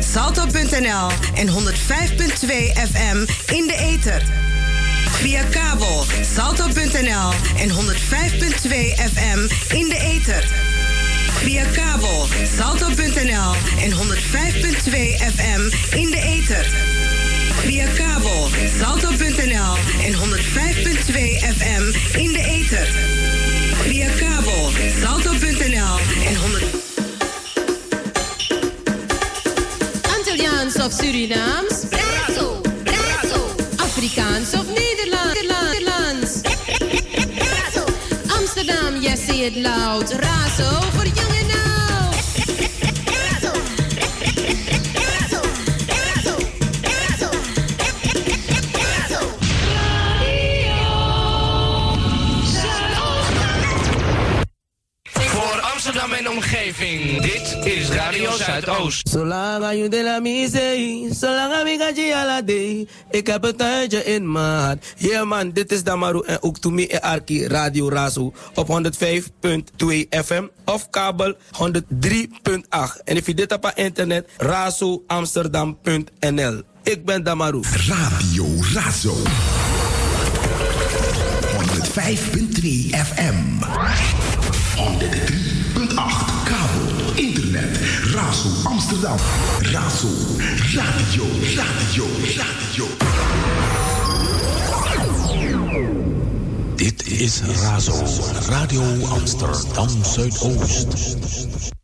salto.nl en 105.2 FM in de ether. Via kabel salto.nl en 105.2 FM in de ether. Via kabel salto.nl en 105.2 FM in de ether. Via kabel salto.nl en 105.2 FM in de ether. Via kabel salto.nl en 100 of Surinaams? Razo, razo. Afrikaans of Nederlands? Nederlands. Amsterdam, yes, say it loud. Razo voor jong En omgeving, dit is Radio Zuidoost. Zolang je de la misee, zolang ik ala day. Ik heb het tijdje in mijn hart. Yeah man, dit is Damaru en ook to me en Arki Radio Razo op 105.2 FM of kabel 103.8. En if je dit op het internet, razoamsterdam.nl. Ik ben Damaru. Radio Razo. 105.2 FM. 103.8 kabel, internet, Razo Amsterdam. Razo, radio, radio, radio. Dit is Razo, Radio Amsterdam Zuidoost.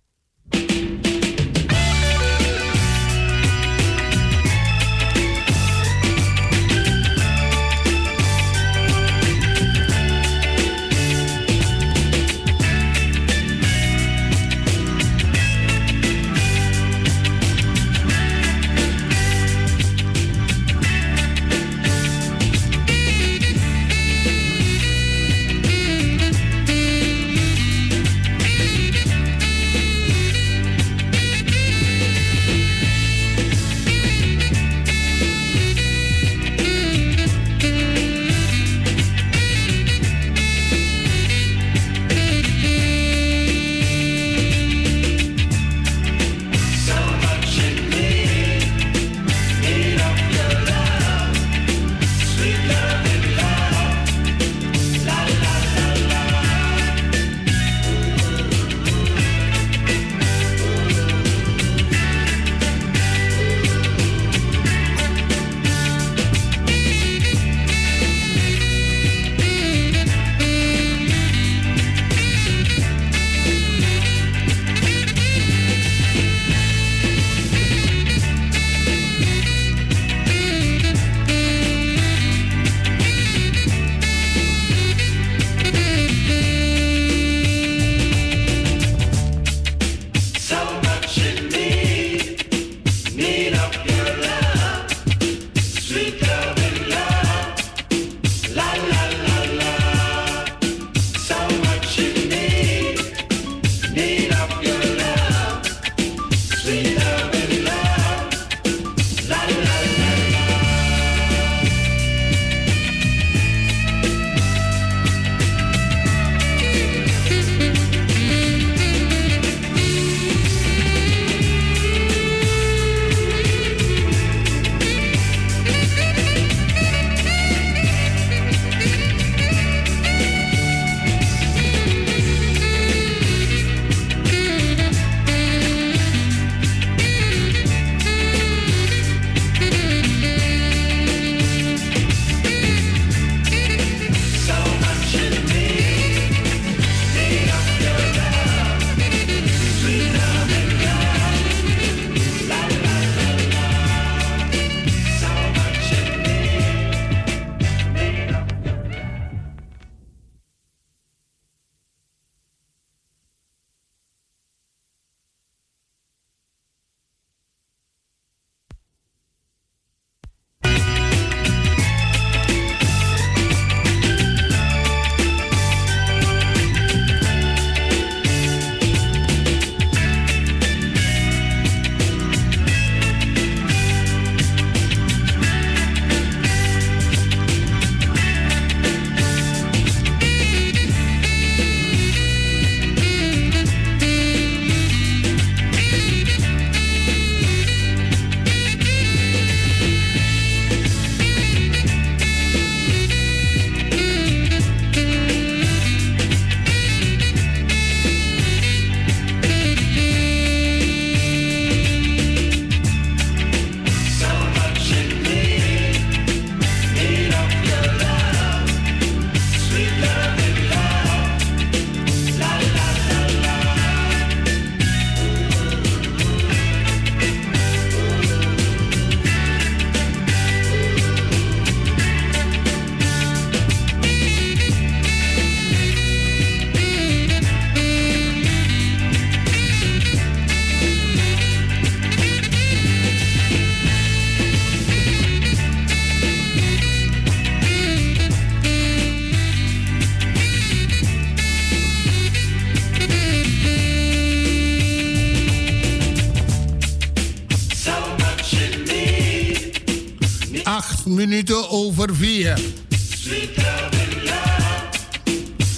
Minuten over vier.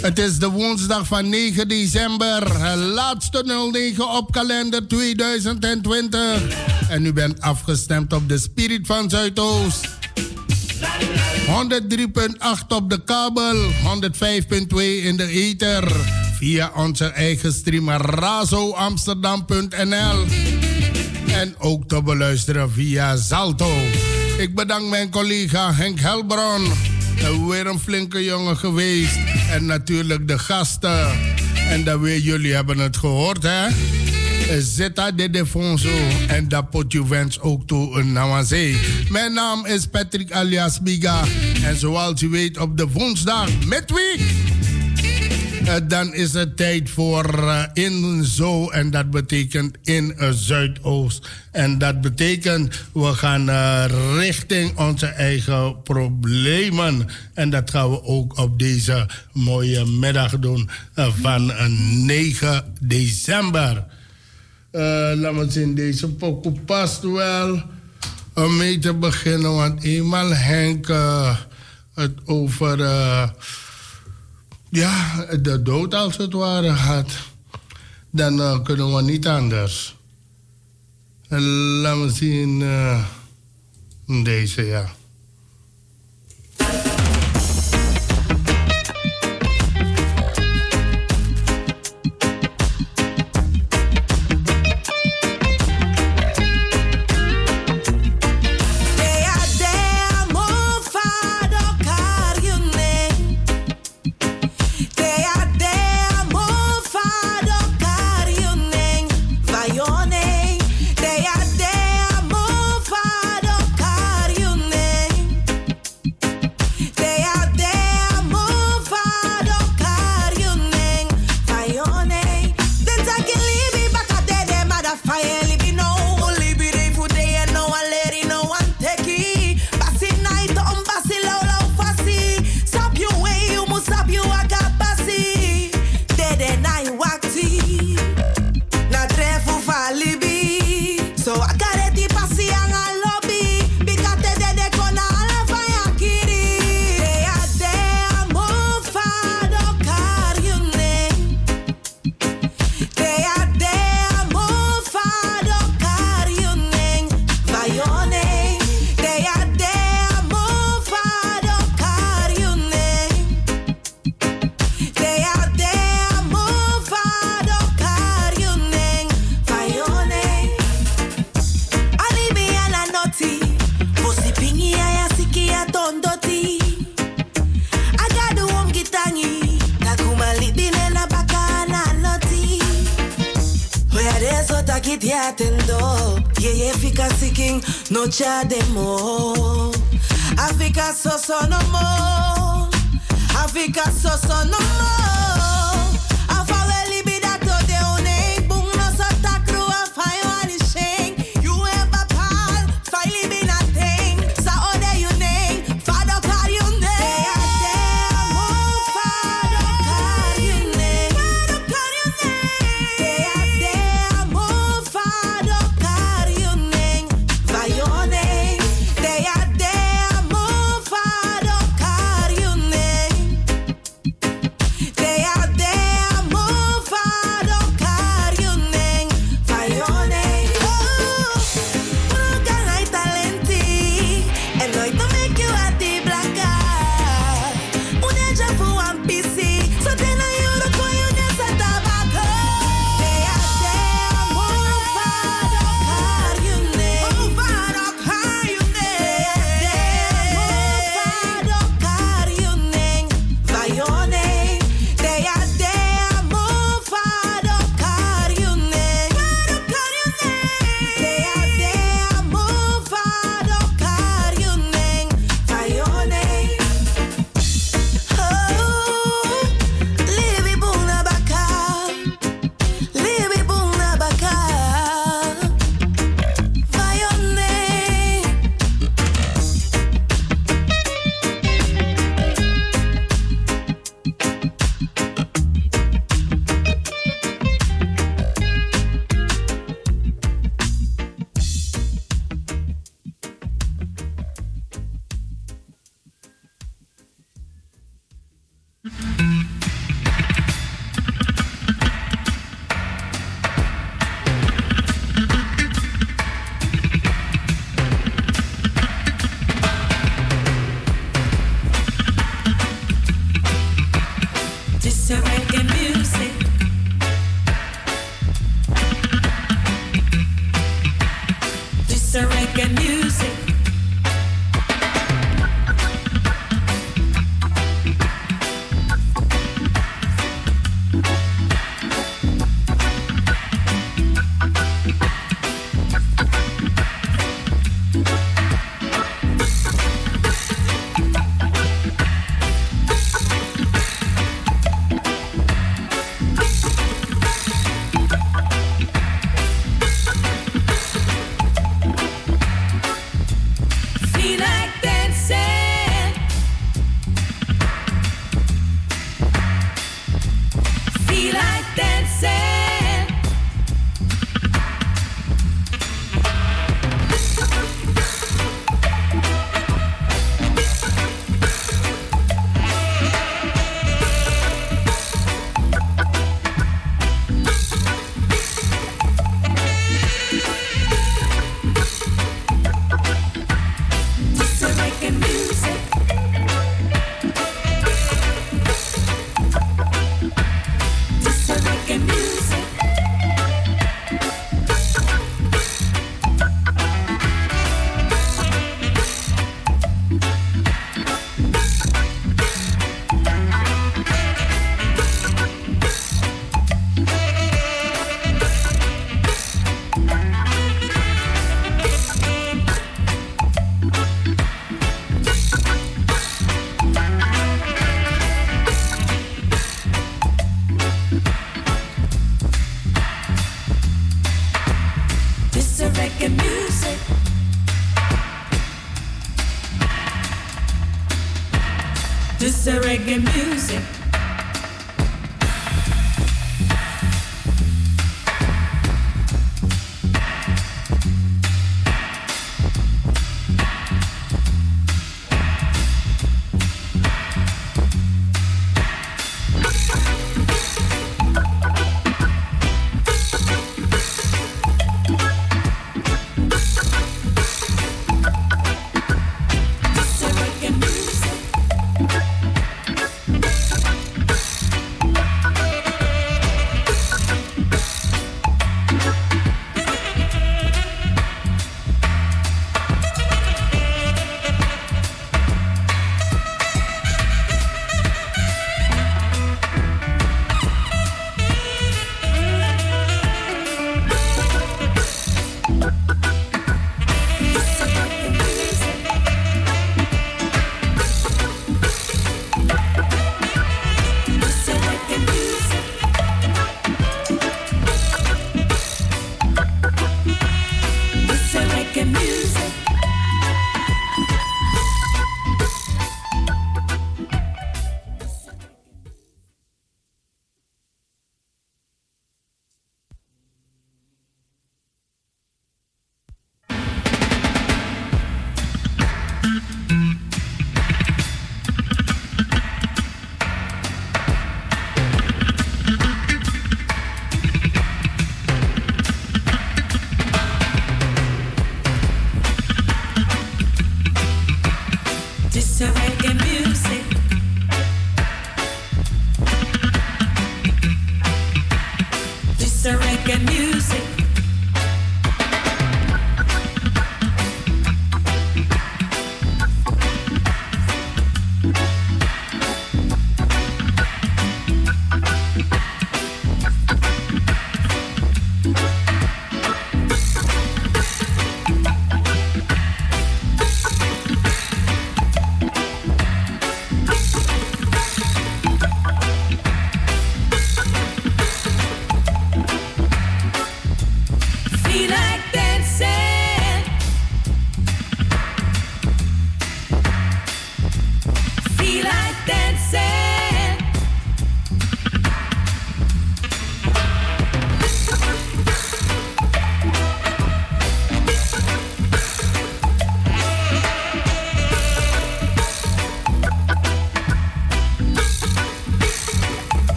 Het is de woensdag van 9 december, laatste 09 op kalender 2020. En u bent afgestemd op de Spirit van Zuidoost. 103.8 op de kabel, 105.2 in de ether. Via onze eigen streamer razoamsterdam.nl. En ook te beluisteren via Zalto. Ik bedank mijn collega Henk Helbron. Weer een flinke jongen geweest. En natuurlijk de gasten. En dat weer jullie hebben het gehoord, hè? Zeta de Defonso. En dat pot je wens ook toe een Nawazee. Mijn naam is Patrick alias Biga. En zoals u weet op de woensdag midweek. Uh, dan is het tijd voor uh, in zo en dat betekent in uh, Zuidoost. En dat betekent we gaan richting onze eigen problemen. En dat gaan we ook op deze mooie middag doen van 9 december. laat me zien, deze pokoe past wel om mee te beginnen. Want eenmaal Henk het over ja, de dood als het ware had, dan uh, kunnen we niet anders. En laat me zien uh, deze, ja. child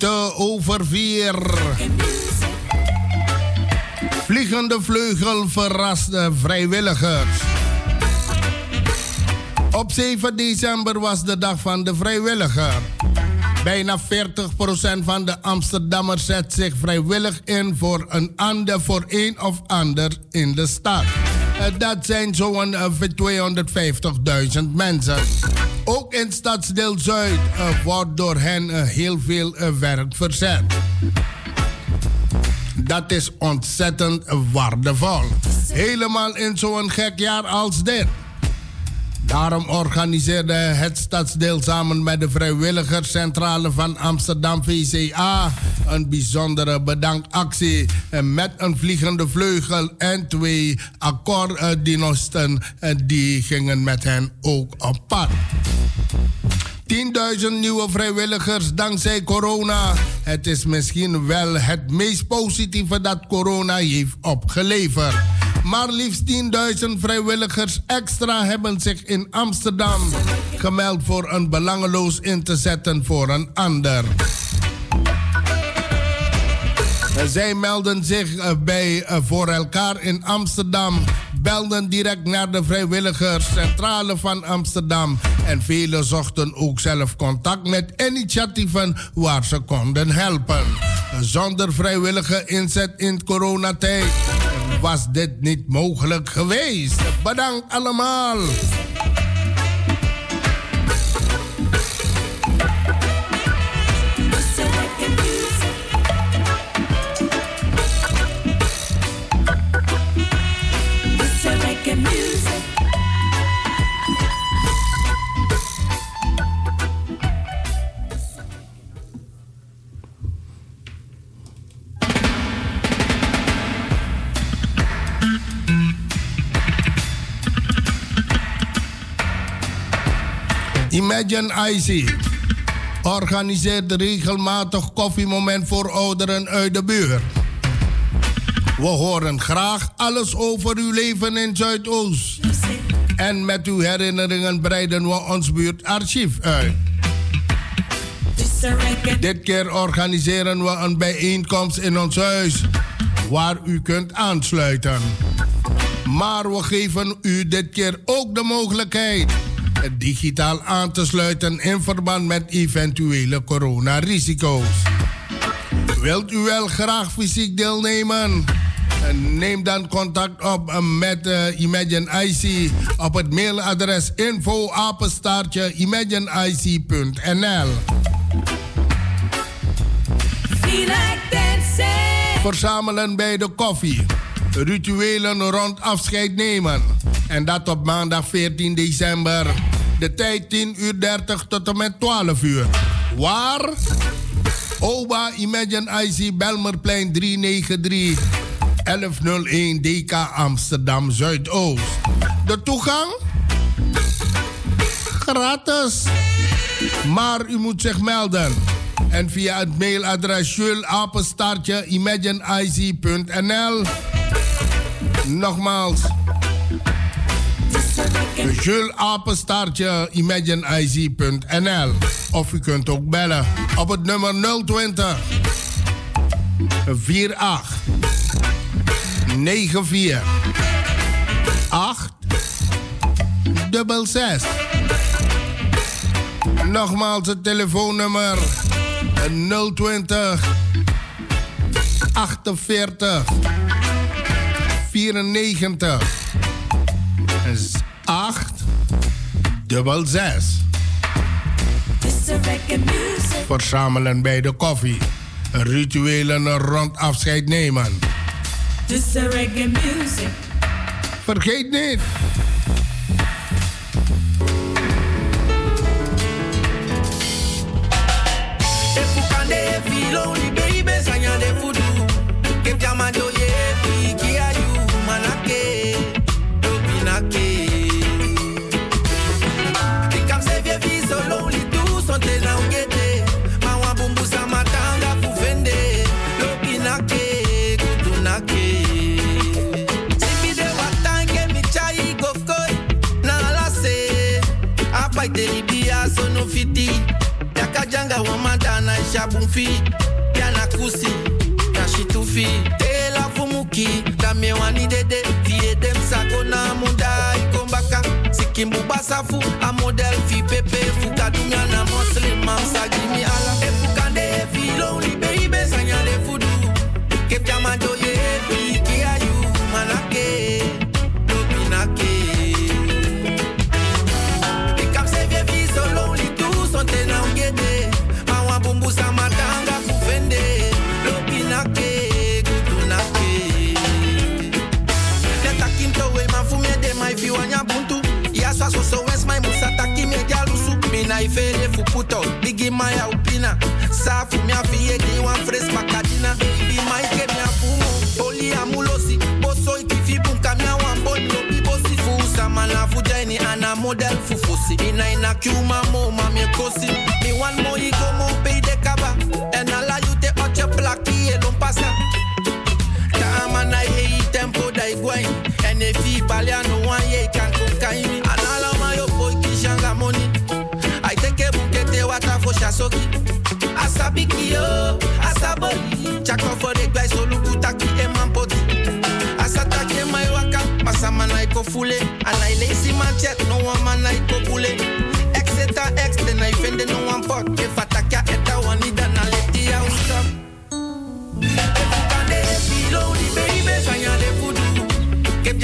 minuten over 4. Vliegende vleugel verrast de vrijwilligers. Op 7 december was de dag van de vrijwilliger. Bijna 40% van de Amsterdammers zet zich vrijwillig in voor een ander, voor een of ander in de stad. Eh, Dat zijn zo'n eh, 250.000 mensen. Ook in Stadsdeel Zuid eh, wordt door hen eh, heel veel eh, werk verzet. Dat is ontzettend waardevol. Helemaal in zo'n gek jaar als dit. Daarom organiseerde het stadsdeel samen met de vrijwilligerscentrale van Amsterdam VCA een bijzondere bedankactie met een vliegende vleugel en twee accordeonisten eh, die gingen met hen ook op pad. 10.000 nieuwe vrijwilligers dankzij corona. Het is misschien wel het meest positieve dat corona heeft opgeleverd. Maar liefst 10.000 vrijwilligers extra hebben zich in Amsterdam gemeld voor een belangeloos in te zetten voor een ander. Zij melden zich eh, bij eh, Voor Elkaar in Amsterdam, belden direct naar de vrijwilligerscentrale van Amsterdam en velen zochten ook zelf contact met initiatieven waar ze konden helpen. Zonder vrijwillige inzet in coronatijd was dit niet mogelijk geweest. Bedankt allemaal. Imagine IC organiseert regelmatig koffiemoment voor ouderen uit de buurt. We horen graag alles over uw leven in Zuidoost. En met uw herinneringen breiden we ons buurtarchief uit. Dit keer organiseren we een bijeenkomst in ons huis waar u kunt aansluiten. Maar we geven u dit keer ook de mogelijkheid digitaal aan te sluiten in verband met eventuele coronarisico's. Wilt u wel graag fysiek deelnemen? Neem dan contact op eh, met uh, Imagine IC op het mailadres info apenstaartje imagineic.nl. Verzamelen bij de koffie. Rituelen rond afscheid nemen. En dat op maandag 14 december. De tijd 10 uur 30 tot en met 12 uur. Waar? Oba Imagine IC Belmerplein 393 1101 DK Amsterdam Zuidoost. De toegang? Gratis. Maar u moet zich melden. En via het mailadres julapenstaartje imagineic.nl Nogmaals. Jules Apenstaartje imagineic.nl Of u kunt ook bellen op het nummer 020 48 94 8 dubbel 6. Nogmaals het telefoonnummer 020 48 94 8 dubbel 6. Verzamelen bij de koffie. Rituelen rond afscheid nemen. Vergeet niet. Yakajanga wamadana shabumfi yana kusi kashitufi tela fumuki kamewani dede fiedem sako na munda ikombaka Kimbu basafu, a model fi pepe, fuka dumia na muslim, mam sa gimi jalusu. Mi na ifere fu puto, digi mai opina. Sa fu mi afi ye di wan fres makadina. Baby mai ke mi afumo, oli amulosi. Boso iki fi bunka mi awan bon lo bi bosi fu sama na fu jaini ana model fu fusi. Ina ina kiuma mo ma mi kosi. Mi wan mo iko mo pay de kaba. En ala you te oche plaki e lon pasa. Kama na ye i tempo da igwai En if he paliano shasoki Asabiki yo, asaboli Chako for the guys so luku taki e mampoti Asatake mai waka Masama na iko fule. Anai man chat no one man na iko bule. Exeta ex then I fende no one pot If ataka eta wanida na leti ya ustap Kande filoni baby sanya de fudu. Kep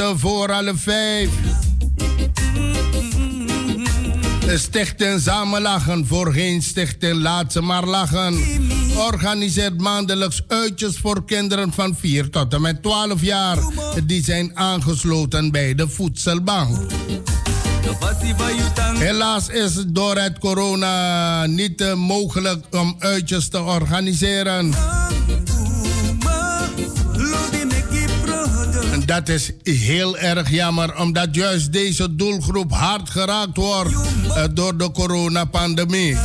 voor half vijf. De stichting Samen Lachen, voorheen stichting Laat ze maar lachen. Organiseert maandelijks uitjes voor kinderen van 4 tot en met 12 jaar. Die zijn aangesloten bij de voedselbank. Helaas is het door het corona niet mogelijk om uitjes te organiseren. Dat is heel erg jammer, omdat juist deze doelgroep hard geraakt wordt eh, door de coronapandemie.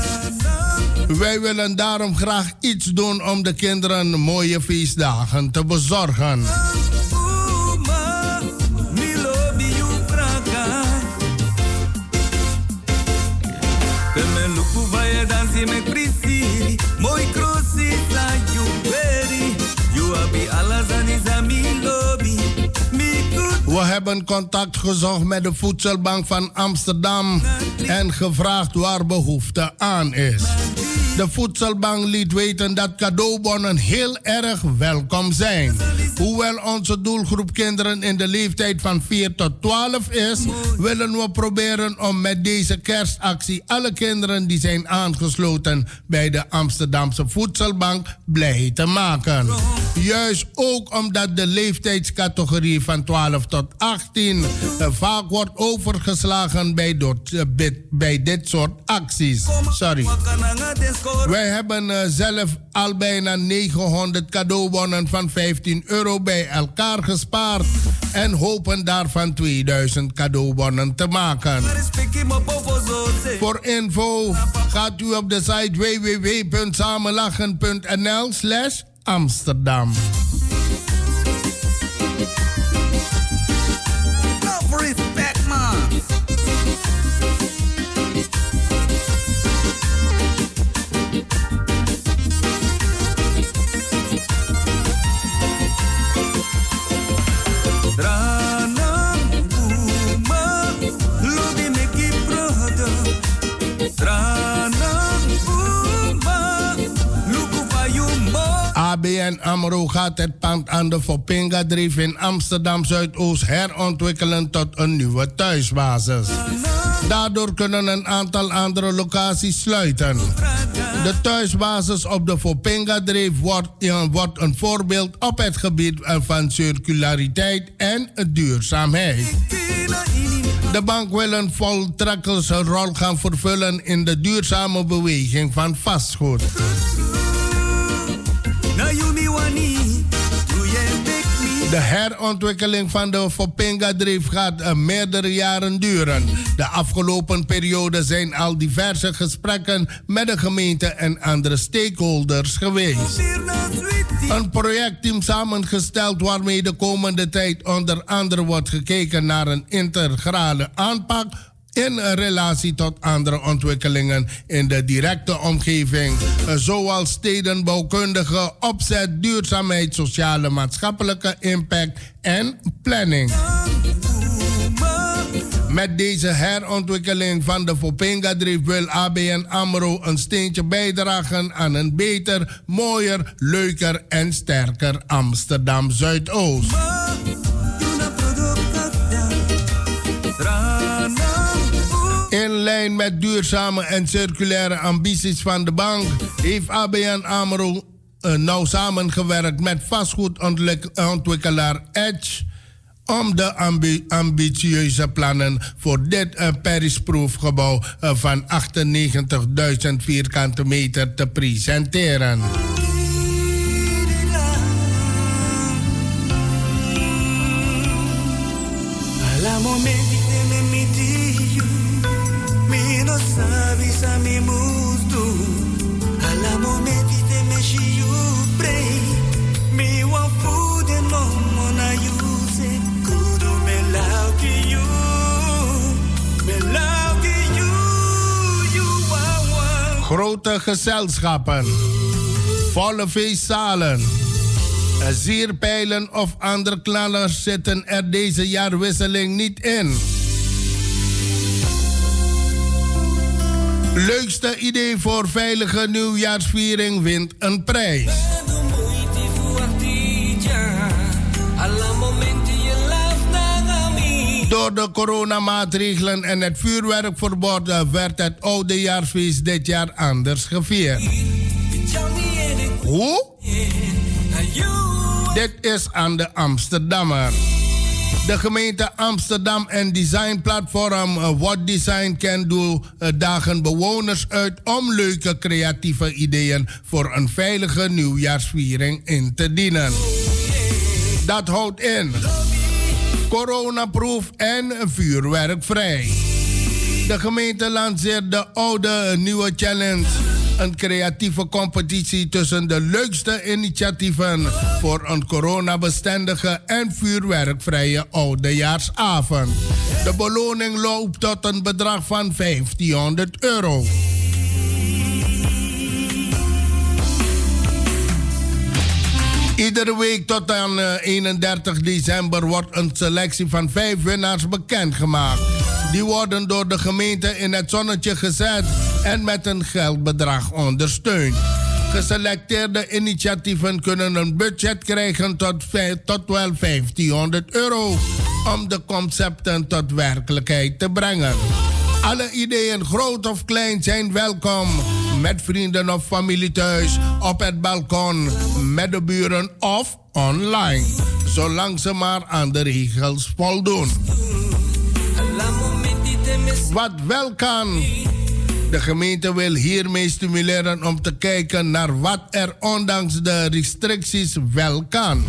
Wij willen daarom graag iets doen om de kinderen mooie feestdagen te bezorgen. Hebben contact gezocht met de voedselbank van Amsterdam en gevraagd waar behoefte aan is. De voedselbank liet weten dat cadeaubonnen heel erg welkom zijn. Hoewel onze doelgroep kinderen in de leeftijd van 4 tot 12 is, willen we proberen om met deze kerstactie alle kinderen die zijn aangesloten bij de Amsterdamse voedselbank blij te maken. Juist ook omdat de leeftijdscategorie van 12 tot 18 eh, vaak wordt overgeslagen bij, eh, bit- bij dit soort acties. Sorry. Wij hebben eh, zelf al bijna 900 cadeaubonnen van 15 euro bij elkaar gespaard en hopen daarvan 2000 cadeaubonnen te maken. Voor info gaat u op de site www.samenlachen.nl slash Amsterdam. ABN AMRO gaat het pand aan de Dreef in Amsterdam Zuidoost herontwikkelen tot een nieuwe thuisbasis. Daardoor kunnen een aantal andere locaties sluiten. De thuisbasis op de Fopinga Dreef wordt, wordt een voorbeeld op het gebied van circulariteit en duurzaamheid. De bank wil een voltrekkelse rol gaan vervullen in de duurzame beweging van vastgoed. De herontwikkeling van de Fopinga Dreef gaat uh, meerdere jaren duren. De afgelopen periode zijn al diverse gesprekken met de gemeente en andere stakeholders geweest. Een projectteam samengesteld waarmee de komende tijd onder andere wordt gekeken naar een integrale aanpak in relatie tot andere ontwikkelingen in de directe omgeving, zoals stedenbouwkundige opzet, duurzaamheid, sociale maatschappelijke impact en planning. Met deze herontwikkeling van de Fopinga Dreef wil ABN AMRO een steentje bijdragen aan een beter, mooier, leuker en sterker Amsterdam lijn met duurzame en circulaire ambities van de bank heeft ABN AMRO uh, nauw samengewerkt met vastgoedontwikkelaar Edge om de ambi ambitieuze plannen voor dit uh, Paris-proefgebouw uh, van 98.000 vierkante meter te presenteren. Sa mi musto. Alla momenti que me shiu prei, me wa food and no mona use. Kudo me lau ki you, me lau ki wa wa. Grote gezelschappen, volle feestzalen. Zierpijlen of andere knallers zitten er deze jaarwisseling niet in. Leukste idee voor veilige nieuwjaarsviering wint een prijs. Door de coronamaatregelen en het vuurwerkverbod werd het oudejaarsfeest dit jaar anders gevierd. Hoe? Dit is aan de Amsterdammer. De gemeente Amsterdam en designplatform uh, What Design Can Do uh, dagen bewoners uit om leuke creatieve ideeën voor een veilige nieuwjaarsviering in te dienen. Dat houdt in coronaproof en vuurwerkvrij. De gemeente lanceert de oude nieuwe challenge een creatieve competitie tussen de leukste initiatieven voor een coronabestendige en vuurwerkvrije oudejaarsavond. De beloning loopt tot een bedrag van 1500 euro. Iedere week tot aan 31 december wordt een selectie van vijf winnaars bekendgemaakt. Die worden door de gemeente in het zonnetje gezet en met een geldbedrag ondersteund. Geselecteerde initiatieven kunnen een budget krijgen tot, tot wel 1500 euro om de concepten tot werkelijkheid te brengen. Alle ideeën, groot of klein, zijn welkom. Met vrienden of familie thuis, op het balkon, met de buren of online. Zolang ze maar aan de regels voldoen. Wat wel kan. De gemeente wil hiermee stimuleren om te kijken naar wat er ondanks de restricties wel kan.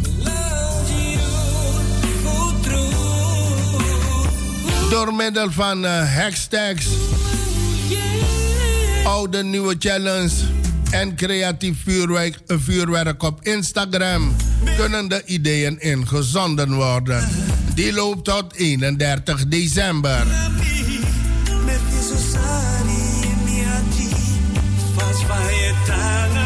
Door middel van uh, hashtags, oude nieuwe challenge en creatief vuurwerk, vuurwerk op Instagram kunnen de ideeën ingezonden worden. Die loopt tot 31 december. van je.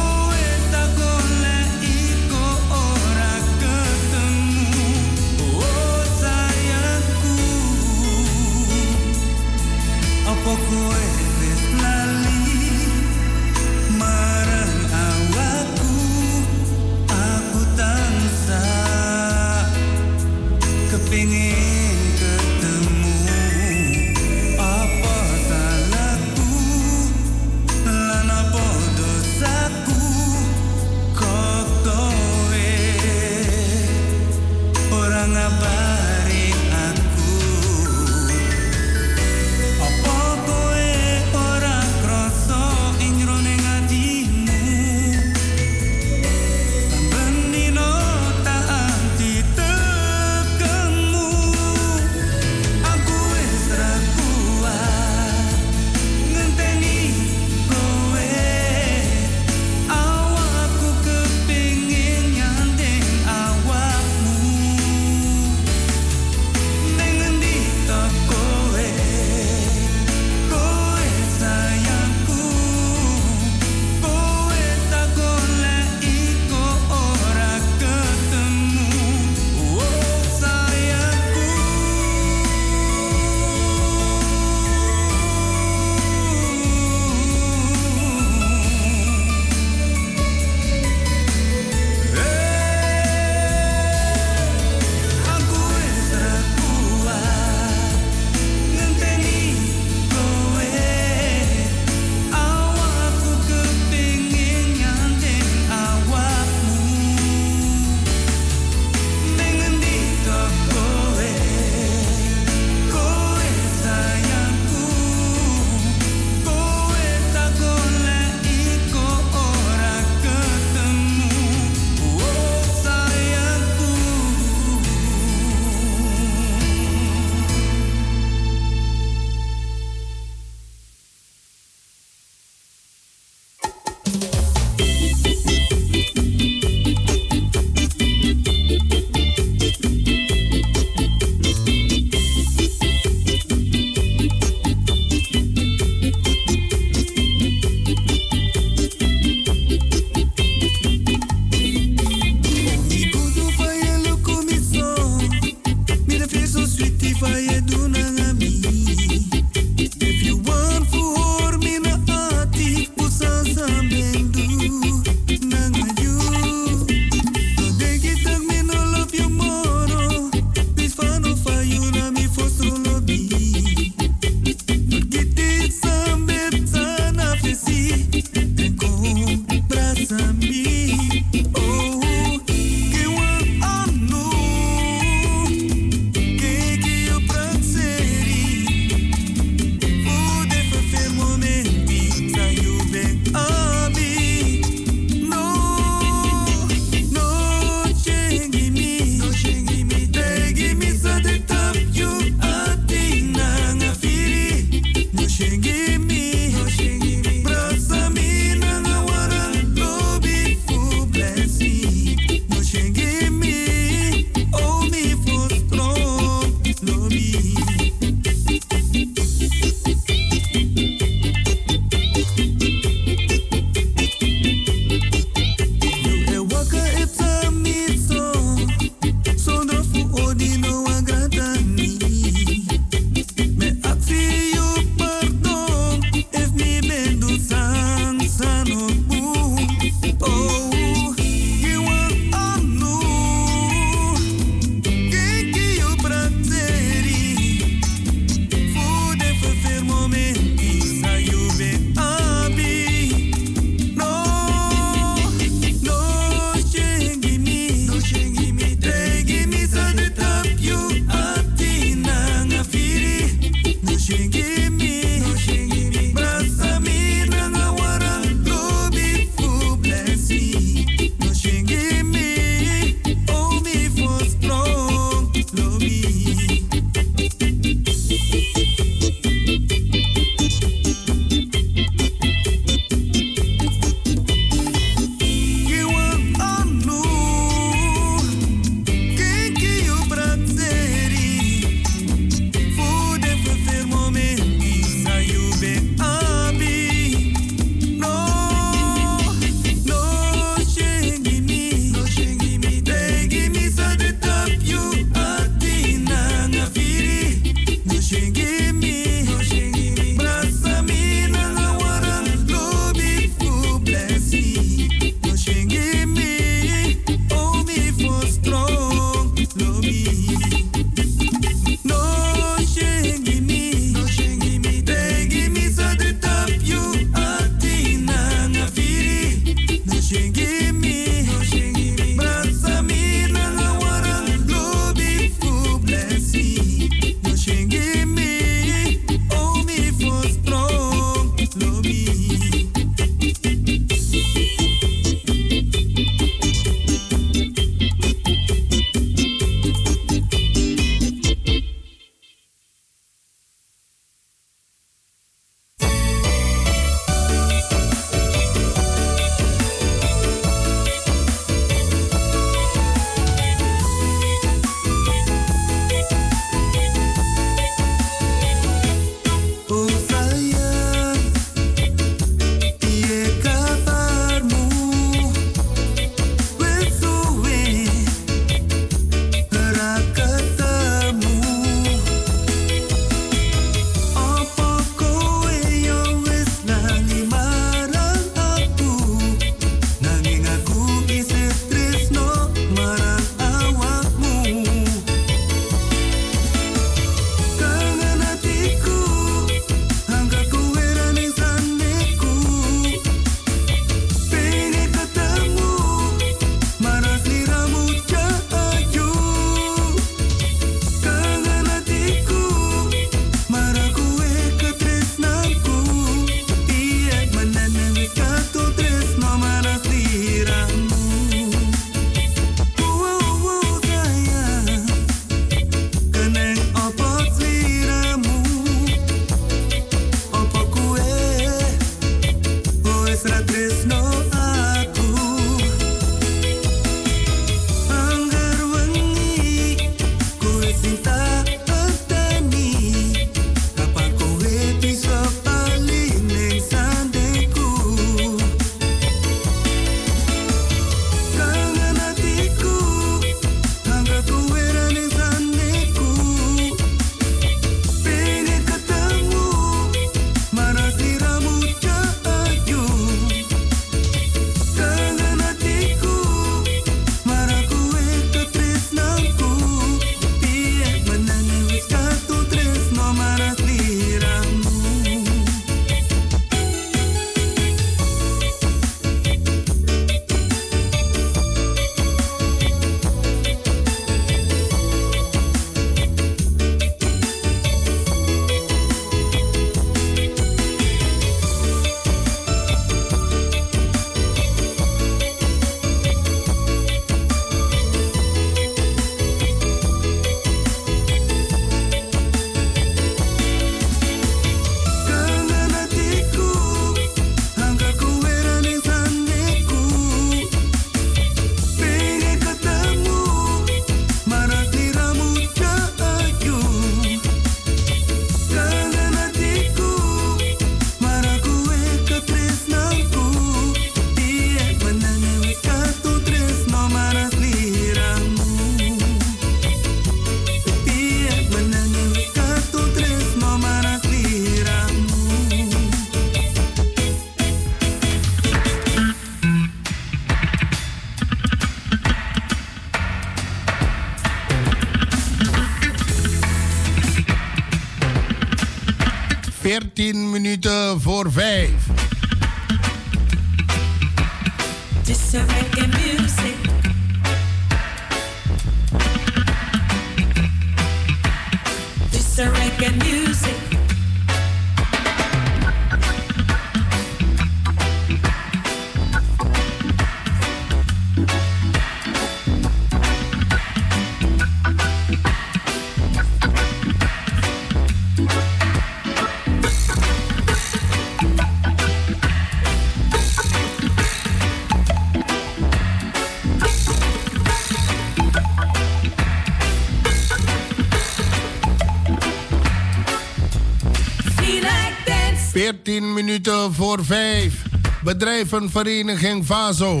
Bedrijvenvereniging Vazo.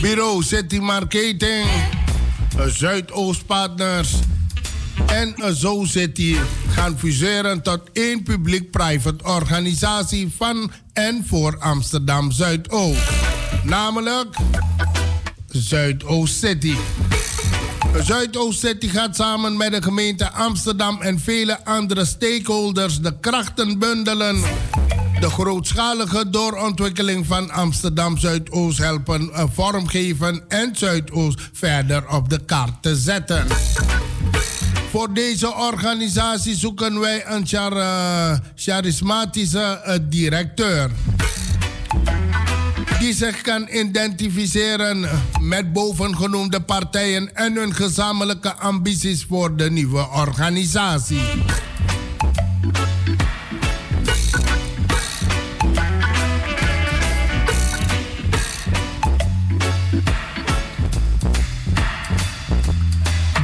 Bureau City Marketing. Zuidoostpartners. En Zo City gaan fuseren tot één publiek-private organisatie van en voor Amsterdam Zuidoost. Namelijk Zuidoost City. Zuidoost City gaat samen met de gemeente Amsterdam en vele andere stakeholders de krachten bundelen. De grootschalige doorontwikkeling van Amsterdam Zuidoost helpen eh, vormgeven en Zuidoost verder op de kaart te zetten. Voor deze organisatie zoeken wij een eh, charismatische eh, directeur die zich kan identificeren met bovengenoemde partijen en hun gezamenlijke ambities voor de nieuwe organisatie.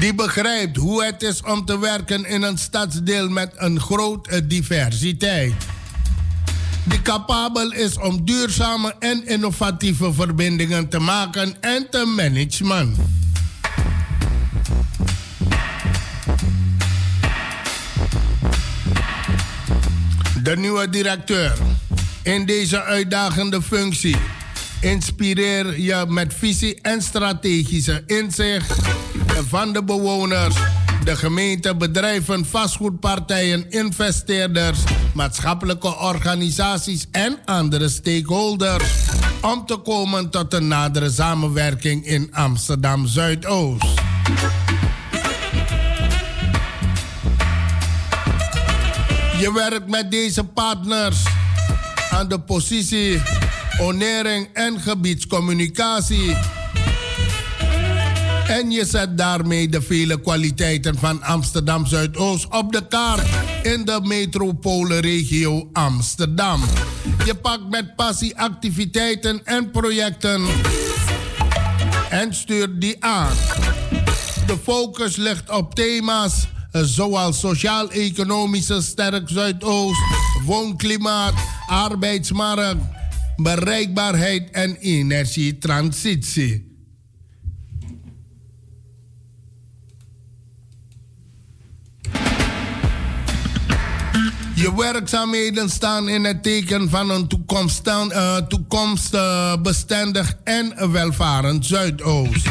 Die begrijpt hoe het is om te werken in een stadsdeel met een grote diversiteit. Die capabel is om duurzame en innovatieve verbindingen te maken en te managen. De nieuwe directeur. In deze uitdagende functie inspireer je met visie en strategische inzicht van de bewoners de gemeente, bedrijven, vastgoedpartijen, investeerders, maatschappelijke organisaties en andere stakeholders. Om te komen tot een nadere samenwerking in Amsterdam Zuidoost. Je werkt met deze partners aan de positie onering en gebiedscommunicatie. En je zet daarmee de vele kwaliteiten van Amsterdam Zuidoost op de kaart in de metropoolregio Amsterdam. Je pakt met passie activiteiten en projecten en stuurt die aan. De focus ligt op thema's zoals sociaal-economische sterk Zuidoost, woonklimaat, arbeidsmarkt, bereikbaarheid en energietransitie. Je werkzaamheden staan in het teken van een toekomst, uh, toekomstbestendig en welvarend Zuidoost.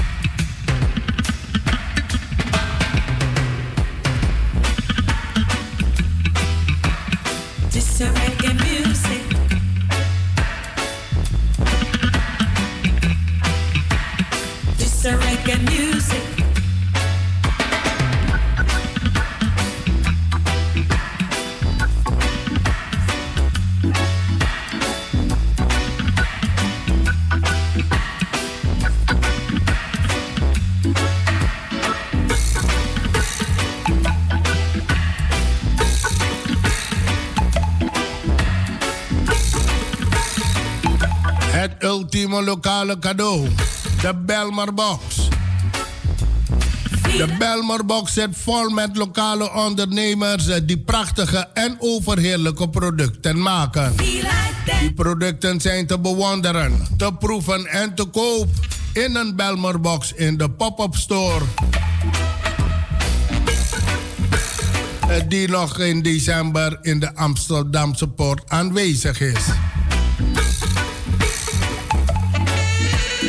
Ultieme lokale cadeau. De Belmer Box. De Belmer Box zit vol met lokale ondernemers eh, die prachtige en overheerlijke producten maken. Die producten zijn te bewonderen, te proeven en te koop in een Belmer Box in de pop-up store. Eh, Die nog in december in de Amsterdamse poort aanwezig is.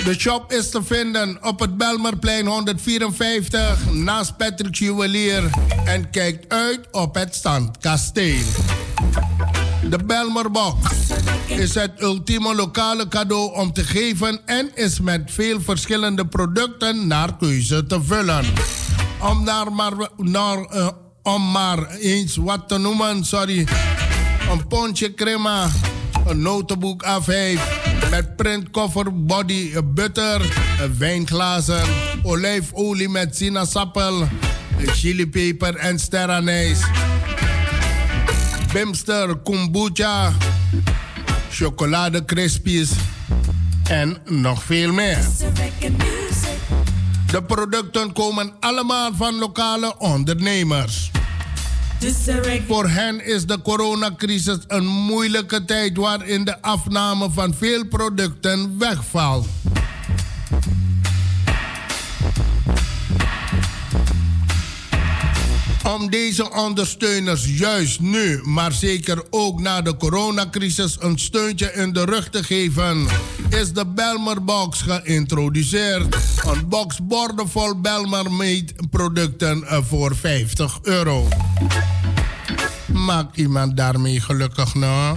De shop is te vinden op het Belmerplein 154 naast Patrick Juwelier en kijkt uit op het Standkasteel. De Belmerbox is het ultieme lokale cadeau om te geven en is met veel verschillende producten naar keuze te vullen. Om, daar maar, naar, eh, om maar eens wat te noemen, sorry. Een pondje crema, een notenboek A5 met printkoffer, body, butter, wijnglazen, olijfolie met sinaasappel, chilipeper en sterrenijs. Bimster, kombucha, chocolade crispies en nog veel meer. De producten komen allemaal van lokale ondernemers. Voor hen is de coronacrisis een moeilijke tijd waarin de afname van veel producten wegvalt. Om deze ondersteuners juist nu, maar zeker ook na de coronacrisis een steuntje in de rug te geven, is de Belmer Box geïntroduceerd. Een box bordenvol Belmer producten eh, voor 50 euro. Maakt iemand daarmee gelukkig nou?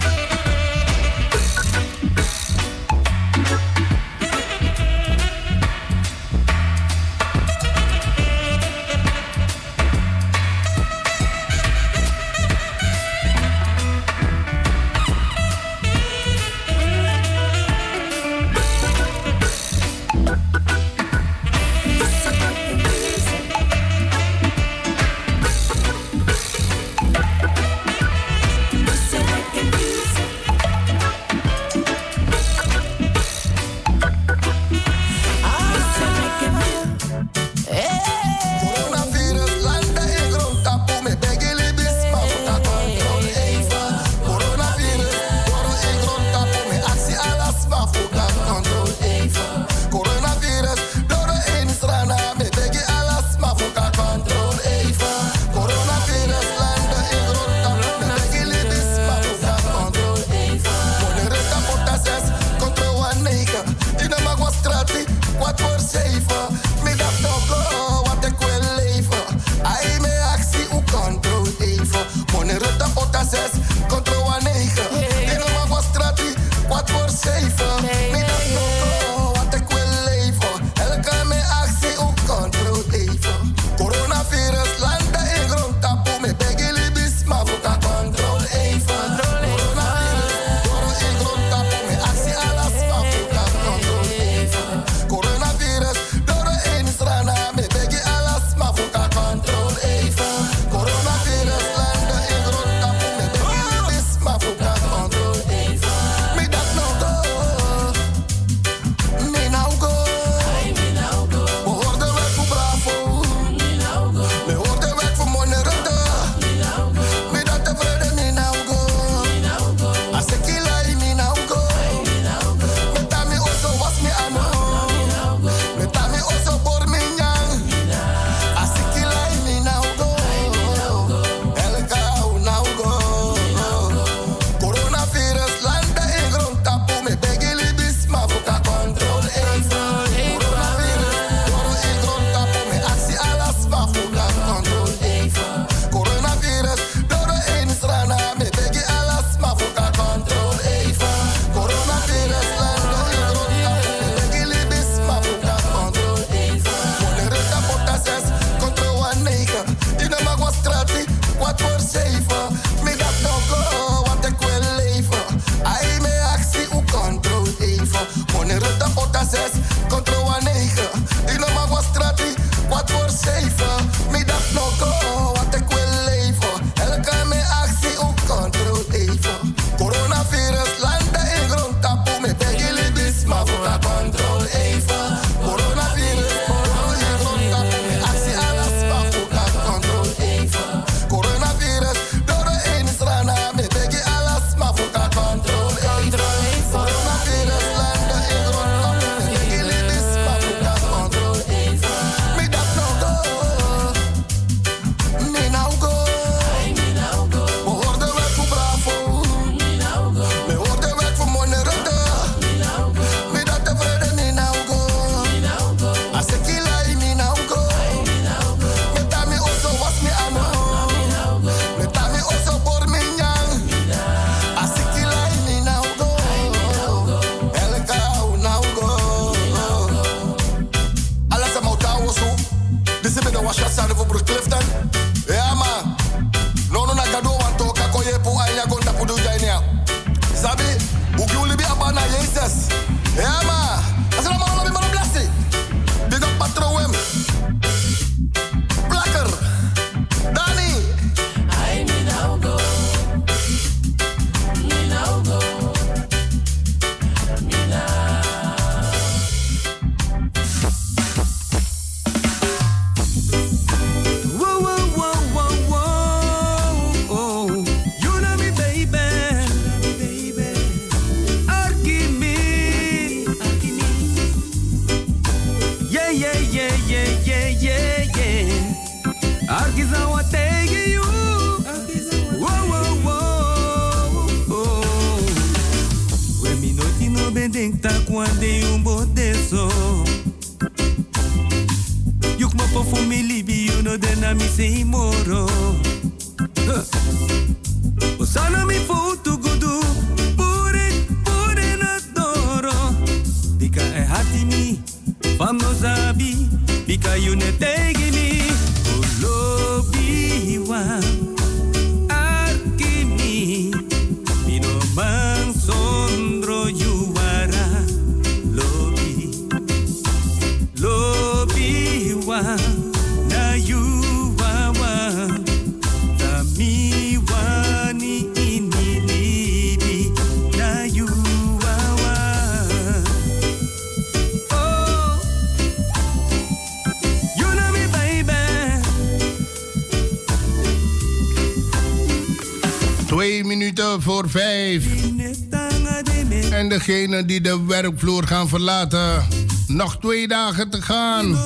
En degene die de werkvloer gaan verlaten, nog twee dagen te gaan.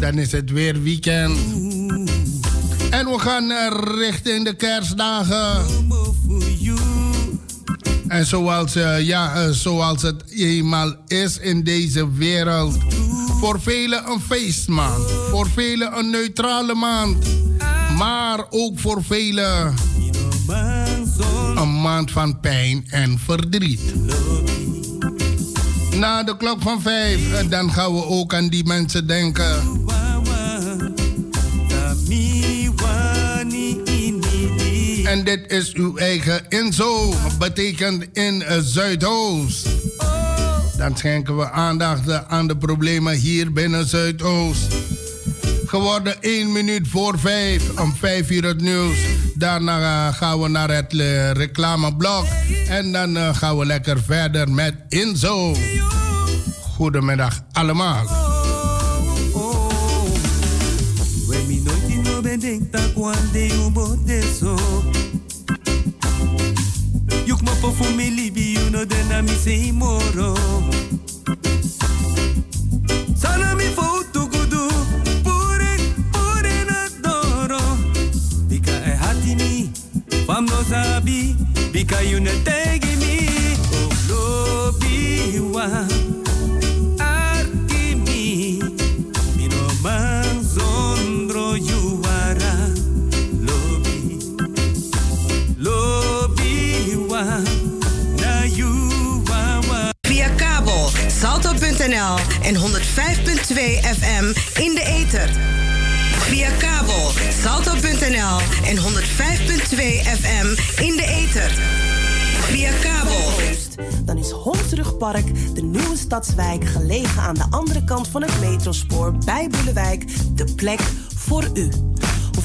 Dan is het weer weekend. En we gaan richting de kerstdagen. En zoals, eh, ja, eh, zoals het eenmaal is in deze wereld. Voor velen een feestmaand. Voor velen een neutrale maand. Maar ook voor velen een maand van pijn en verdriet. Na de klok van vijf, eh, dan gaan we ook aan die mensen denken. En dit is uw eigen Inzo, betekent in eh, Zuidoost. Dan schenken we aandacht aan de problemen hier binnen Zuidoost. Geworden 1 minuut voor 5, om 5 uur het nieuws. Daarna eh, gaan we naar het eh, reclameblok. En dan eh, gaan we lekker verder met Inzo. Goedemiddag allemaal. When me nooit no ben denk dat kwande umbo deso. Yuk mo po family Wa, na yuwa Via kabel salto.nl en 105.2 salto.nl en 105.2 FM in de ether. Via kabel. dan is Hondsrugpark, de nieuwe stadswijk gelegen aan de andere kant van het metrospoor bij Boelewijk, de plek voor u.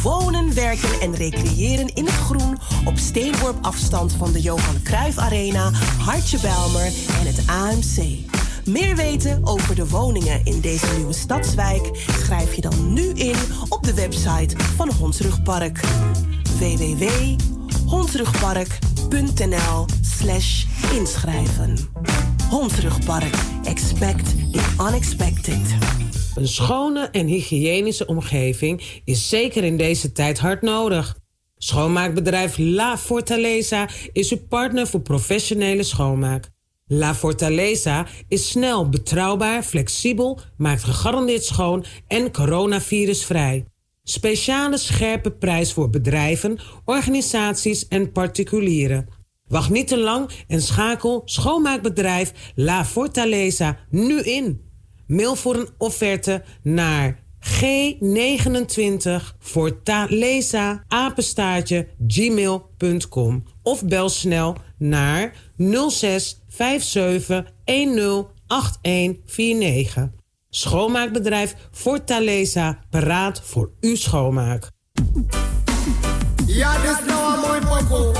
Wonen, werken en recreëren in het groen op steenworp afstand van de Johan Cruijff Arena, Hartje Belmer en het AMC. Meer weten over de woningen in deze nieuwe stadswijk schrijf je dan nu in op de website van Hondsrugpark www.hondsrugpark.nl slash inschrijven. Hondsrugpark. Expect the unexpected. Een schone en hygiënische omgeving is zeker in deze tijd hard nodig. Schoonmaakbedrijf La Fortaleza is uw partner voor professionele schoonmaak. La Fortaleza is snel, betrouwbaar, flexibel, maakt gegarandeerd schoon en coronavirusvrij. Speciale scherpe prijs voor bedrijven, organisaties en particulieren. Wacht niet te lang en schakel schoonmaakbedrijf La Fortaleza nu in. Mail voor een offerte naar G29 Fortaleza gmail.com of bel snel naar 06 57 10 8149. Schoonmaakbedrijf Fortaleza paraat voor uw schoonmaak. Ja, dit is nou een mooi poko.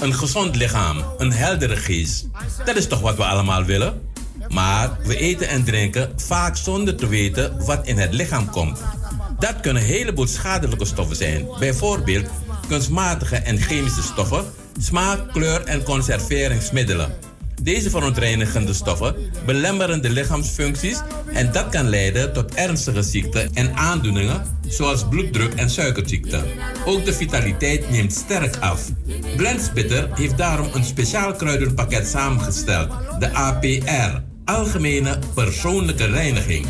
Een gezond lichaam, een heldere geest. Dat is toch wat we allemaal willen? Maar we eten en drinken vaak zonder te weten wat in het lichaam komt. Dat kunnen een heleboel schadelijke stoffen zijn. Bijvoorbeeld kunstmatige en chemische stoffen, smaak, kleur en conserveringsmiddelen. Deze verontreinigende stoffen belemmeren de lichaamsfuncties en dat kan leiden tot ernstige ziekten en aandoeningen zoals bloeddruk en suikerziekte. Ook de vitaliteit neemt sterk af. Blendspitter heeft daarom een speciaal kruidenpakket samengesteld, de APR, Algemene Persoonlijke Reiniging.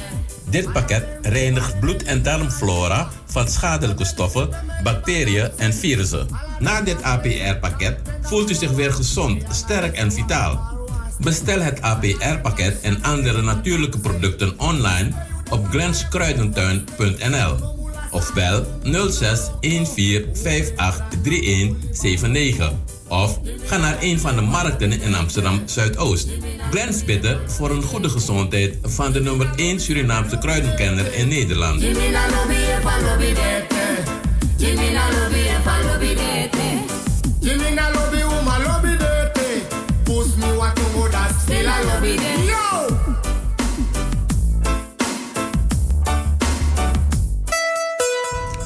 Dit pakket reinigt bloed- en darmflora van schadelijke stoffen, bacteriën en virussen. Na dit APR-pakket voelt u zich weer gezond, sterk en vitaal. Bestel het APR-pakket en andere natuurlijke producten online op glenskruidentuin.nl of bel 06 14 58 3179 of ga naar een van de markten in Amsterdam Zuidoost. Glens Bitter voor een goede gezondheid van de nummer 1 Surinaamse kruidenkenner in Nederland. E e!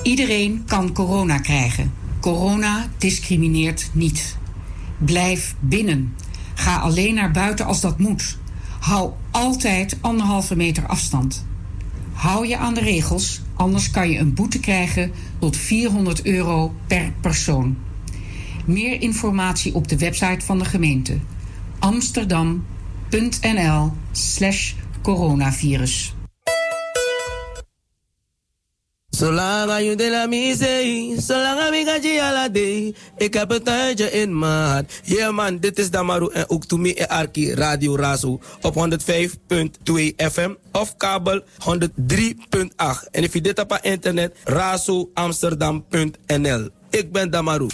Iedereen kan corona krijgen. Corona discrimineert niet. Blijf binnen. Ga alleen naar buiten als dat moet. Hou altijd anderhalve meter afstand. Hou je aan de regels, anders kan je een boete krijgen tot 400 euro per persoon. Meer informatie op de website van de gemeente amsterdam.nl/slash Zolang je de la misee, zolang ik ga je. Ik heb het tijdje in maat. Yeah man, dit is Damaru en ook to me Arki Radio Razo op 105.2 FM of kabel 103.8. En if je dit op internet, razoamsterdam.nl. Ik ben Damaru.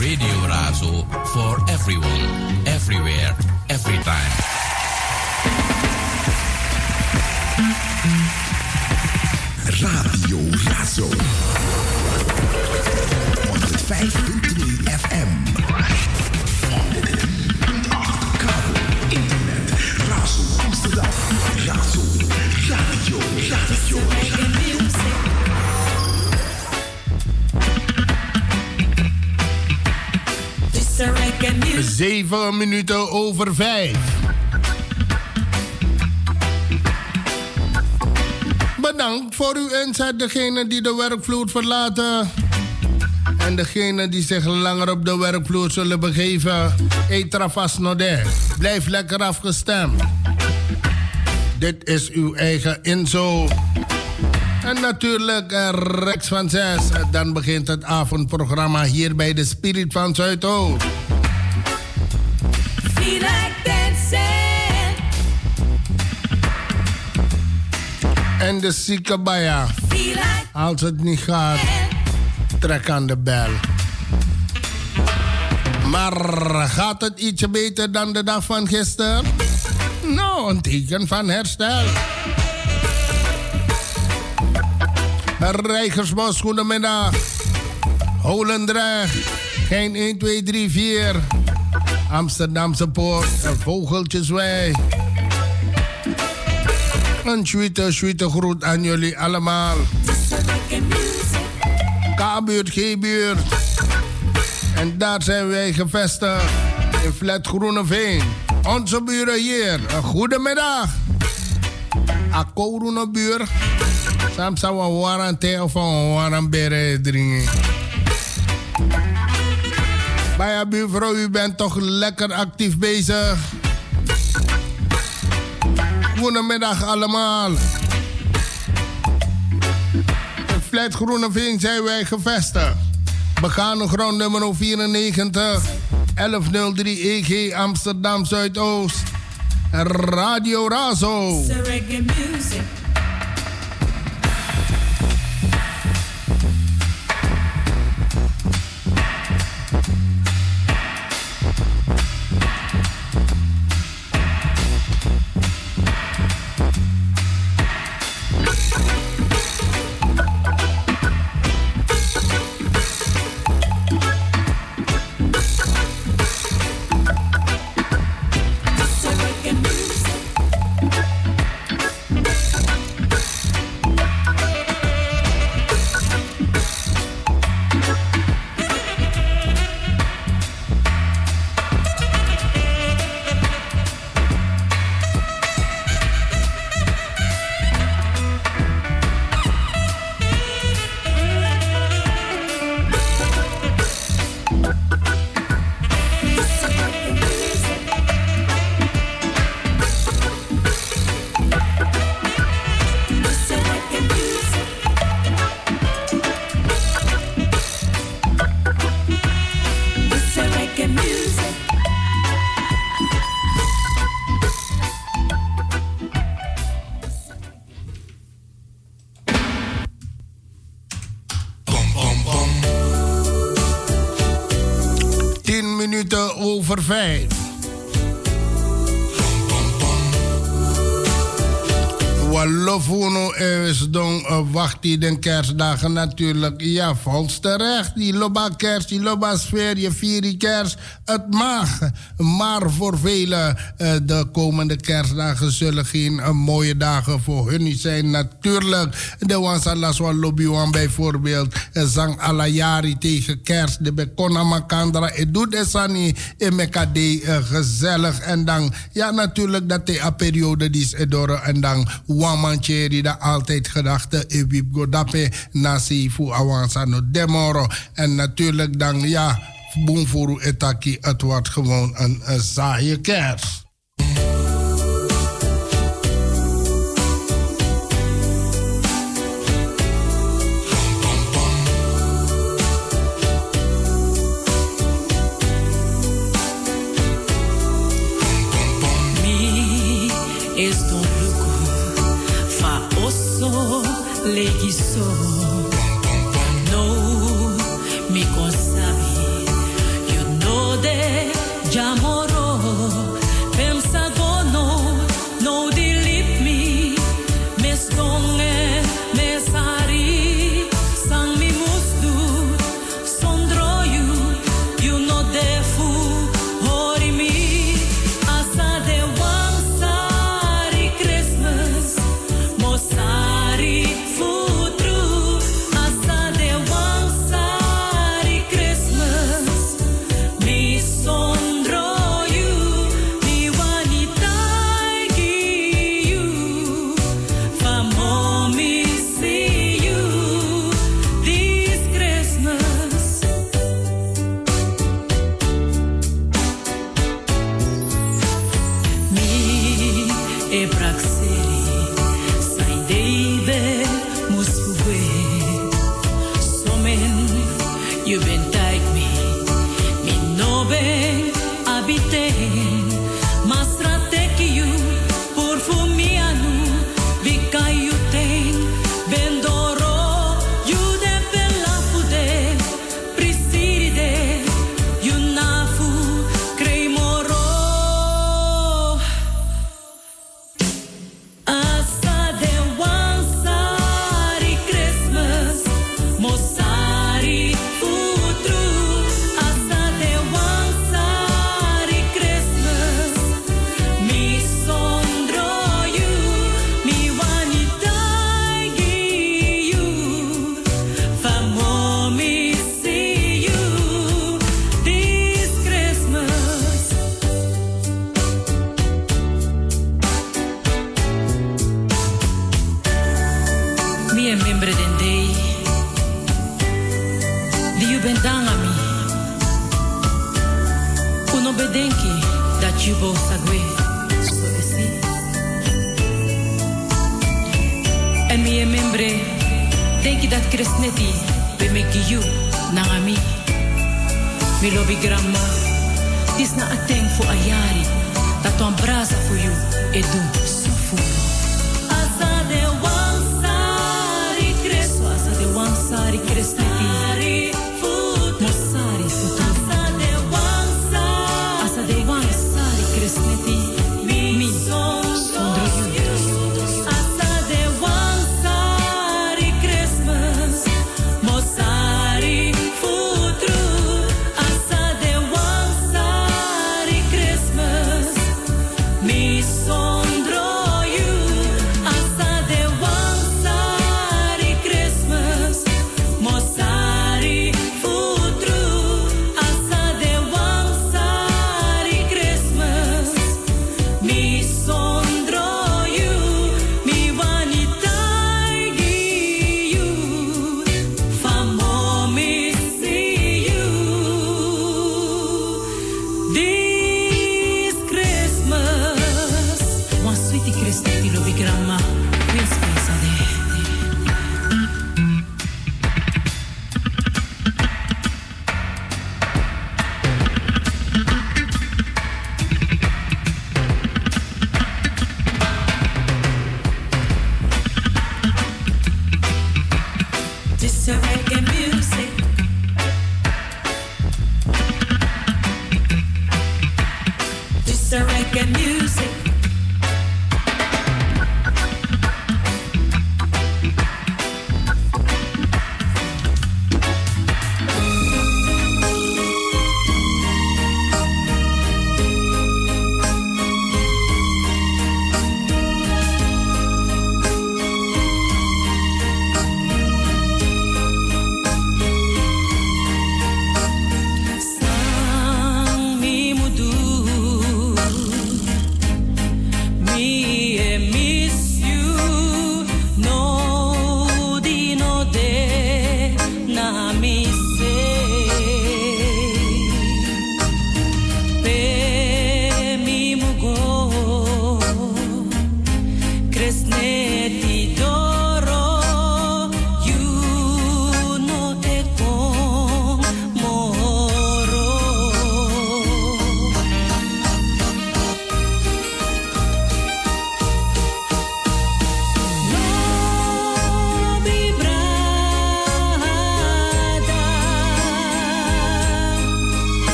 Radio Razo for everyone, everywhere, Radio Razo. 105.3 FM. Kabel, internet, Razo Amsterdam. Razo, radio, radio, music. Zeven minuten over vijf. Bedankt voor uw inzet, degene die de werkvloer verlaten. En degene die zich langer op de werkvloer zullen begeven. Etra vast node. Blijf lekker afgestemd. Dit is uw eigen inzo. En natuurlijk eh, Rex van 6. Dan begint het avondprogramma hier bij de Spirit van Zuidoost. En de zieke baya. Als het niet gaat, trek aan de bel. Maar gaat het ietsje beter dan de dag van gisteren? Nou, een teken van herstel. Rijgersbos, goedemiddag. Holendrecht, geen 1, 2, 3, 4. Amsterdamse Poort en Vogeltjeswijk. Een sweete, sweete groet aan jullie allemaal. K-buurt, G-buurt. En daar zijn wij gevestigd. In Flat Groeneveen. Onze buren hier. Een goedemiddag. Akko Groenebuur. Sam zou een warm thee of een warm beren drinken. Bij buurvrouw, u bent toch lekker actief bezig. Goedemiddag allemaal. In Flat Groeneveen zijn wij gevestigd. Begane grond nummer 94, 1103 EG Amsterdam Zuidoost. Radio Razo. faith. Walofuno is don Eh, wacht in de kerstdagen natuurlijk. Ja, volgens terecht. Die loba kerst, die loba sfeer, je vier kerst. Het mag. Maar voor velen, uh, de komende kerstdagen zullen geen eh, mooie dagen voor hun zijn. Natuurlijk. De Wansalaswa Lobiwan bijvoorbeeld. Zang Alayari tegen kerst. De Bekona Makandra. Het doet Esani. In Mekade gezellig. En dan, ja natuurlijk, dat de periode die is door. En dan Wamantje die dat altijd gedachten de Ewip Godape Nasi Fu Awansa no Demoro. En natuurlijk dan ja, Boemfuru Etaki, het wordt gewoon een, een saaie kerst.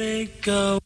make a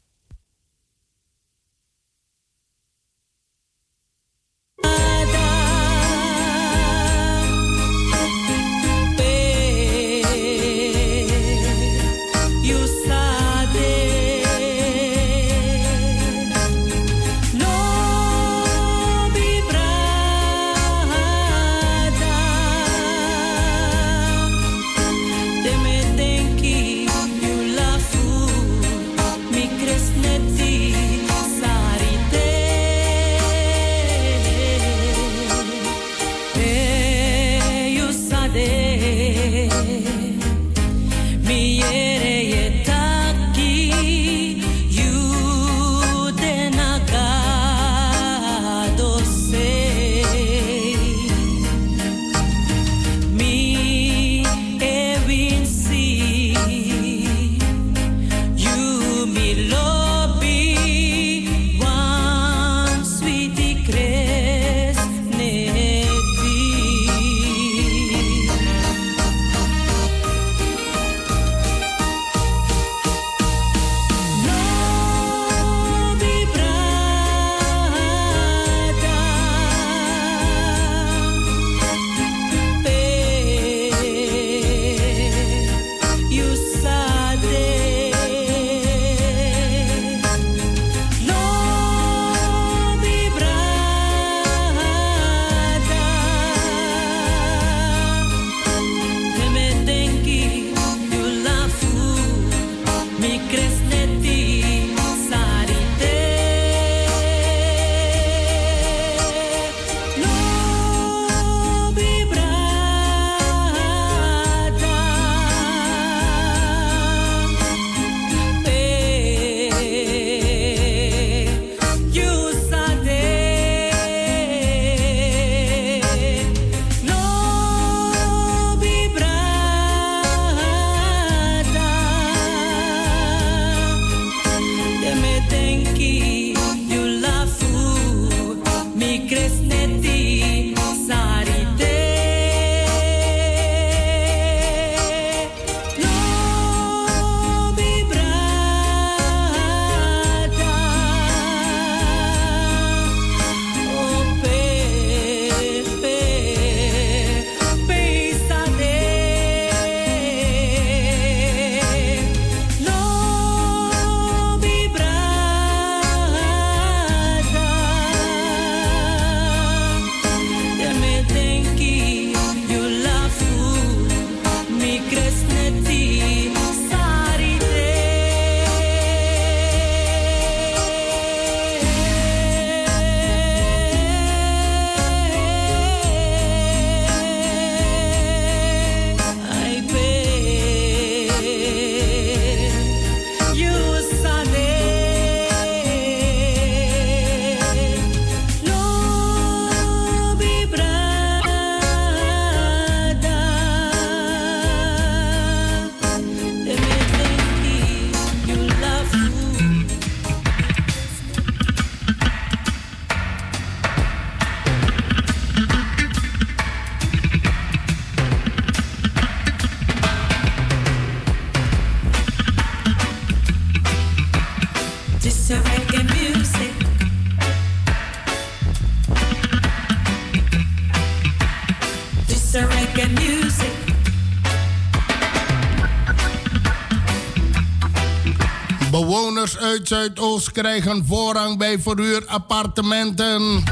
Zuidoost krijgen voorrang bij verhuurappartementen.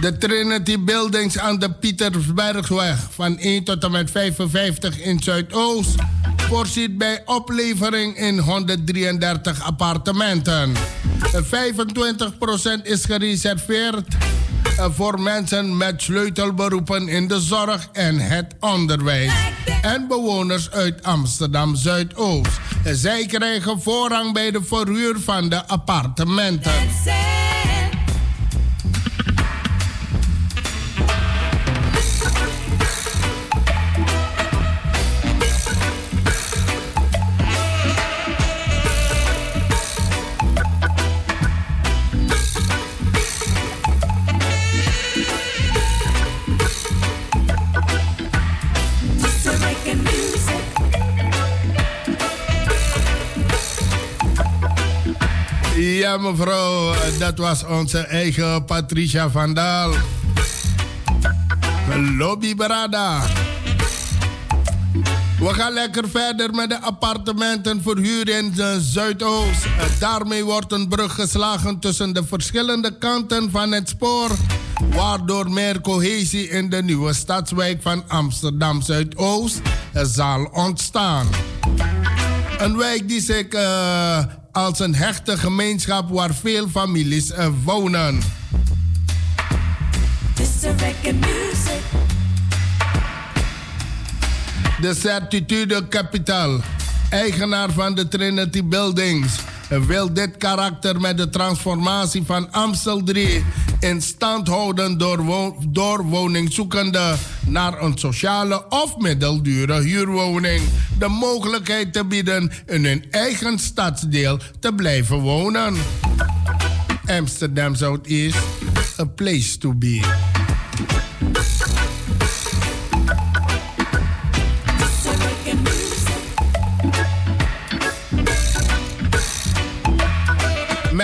De Trinity Buildings aan de Pietersbergweg van 1 tot en met 55 in Zuidoost voorziet bij oplevering in 133 appartementen. 25% is gereserveerd eh, voor mensen met sleutelberoepen in de zorg en het onderwijs en bewoners uit Amsterdam Zuidoost. Zij krijgen voorrang bij de verhuur van de appartementen. Mevrouw, dat was onze eigen Patricia van Daal. Lobby Brada. We gaan lekker verder met de appartementen verhuur in de Zuidoost. Daarmee wordt een brug geslagen tussen de verschillende kanten van het spoor. Waardoor meer cohesie in de nieuwe stadswijk van Amsterdam Zuidoost zal ontstaan. Een wijk die zich uh, als een hechte gemeenschap waar veel families uh, wonen. De Certitude Capital, eigenaar van de Trinity Buildings, wil dit karakter met de transformatie van Amstel 3 in stand houden door, door woningzoekenden naar een sociale of middeldure huurwoning de mogelijkheid te bieden in hun eigen stadsdeel te blijven wonen. Amsterdam Zuidoost, a place to be.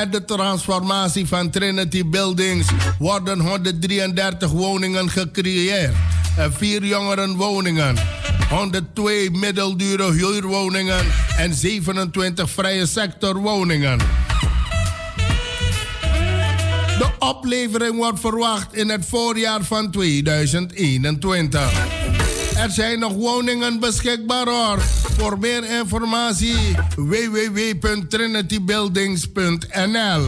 Met de transformatie van Trinity Buildings worden 133 woningen gecreëerd. En vier jongerenwoningen, 102 middeldure huurwoningen en 27 vrije sectorwoningen. De oplevering wordt verwacht in het voorjaar van 2021. Er zijn nog woningen beschikbaar. Voor meer informatie www.trinitybuildings.nl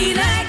feeling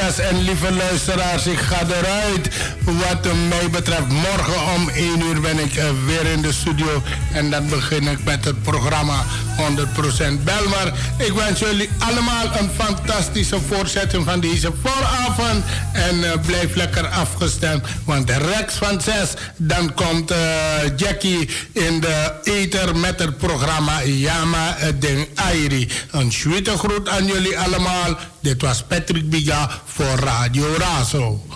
zes. En lieve luisteraars, ik ga eruit. Wat mij betreft, morgen om 1 uur ben ik eh, weer in de studio. En dan begin ik met het programma 100% Belmar. Ik wens jullie allemaal een fantastische voortzetting van deze vooravond. En uh, blijf lekker afgestemd. Want rechts van 6, dan komt uh, Jackie in de ether met het programma Yama Den Airi. Een zwitte groet aan jullie allemaal. Dit was Patrick Biga voor Radio Razo. Biga voor Radio Razo.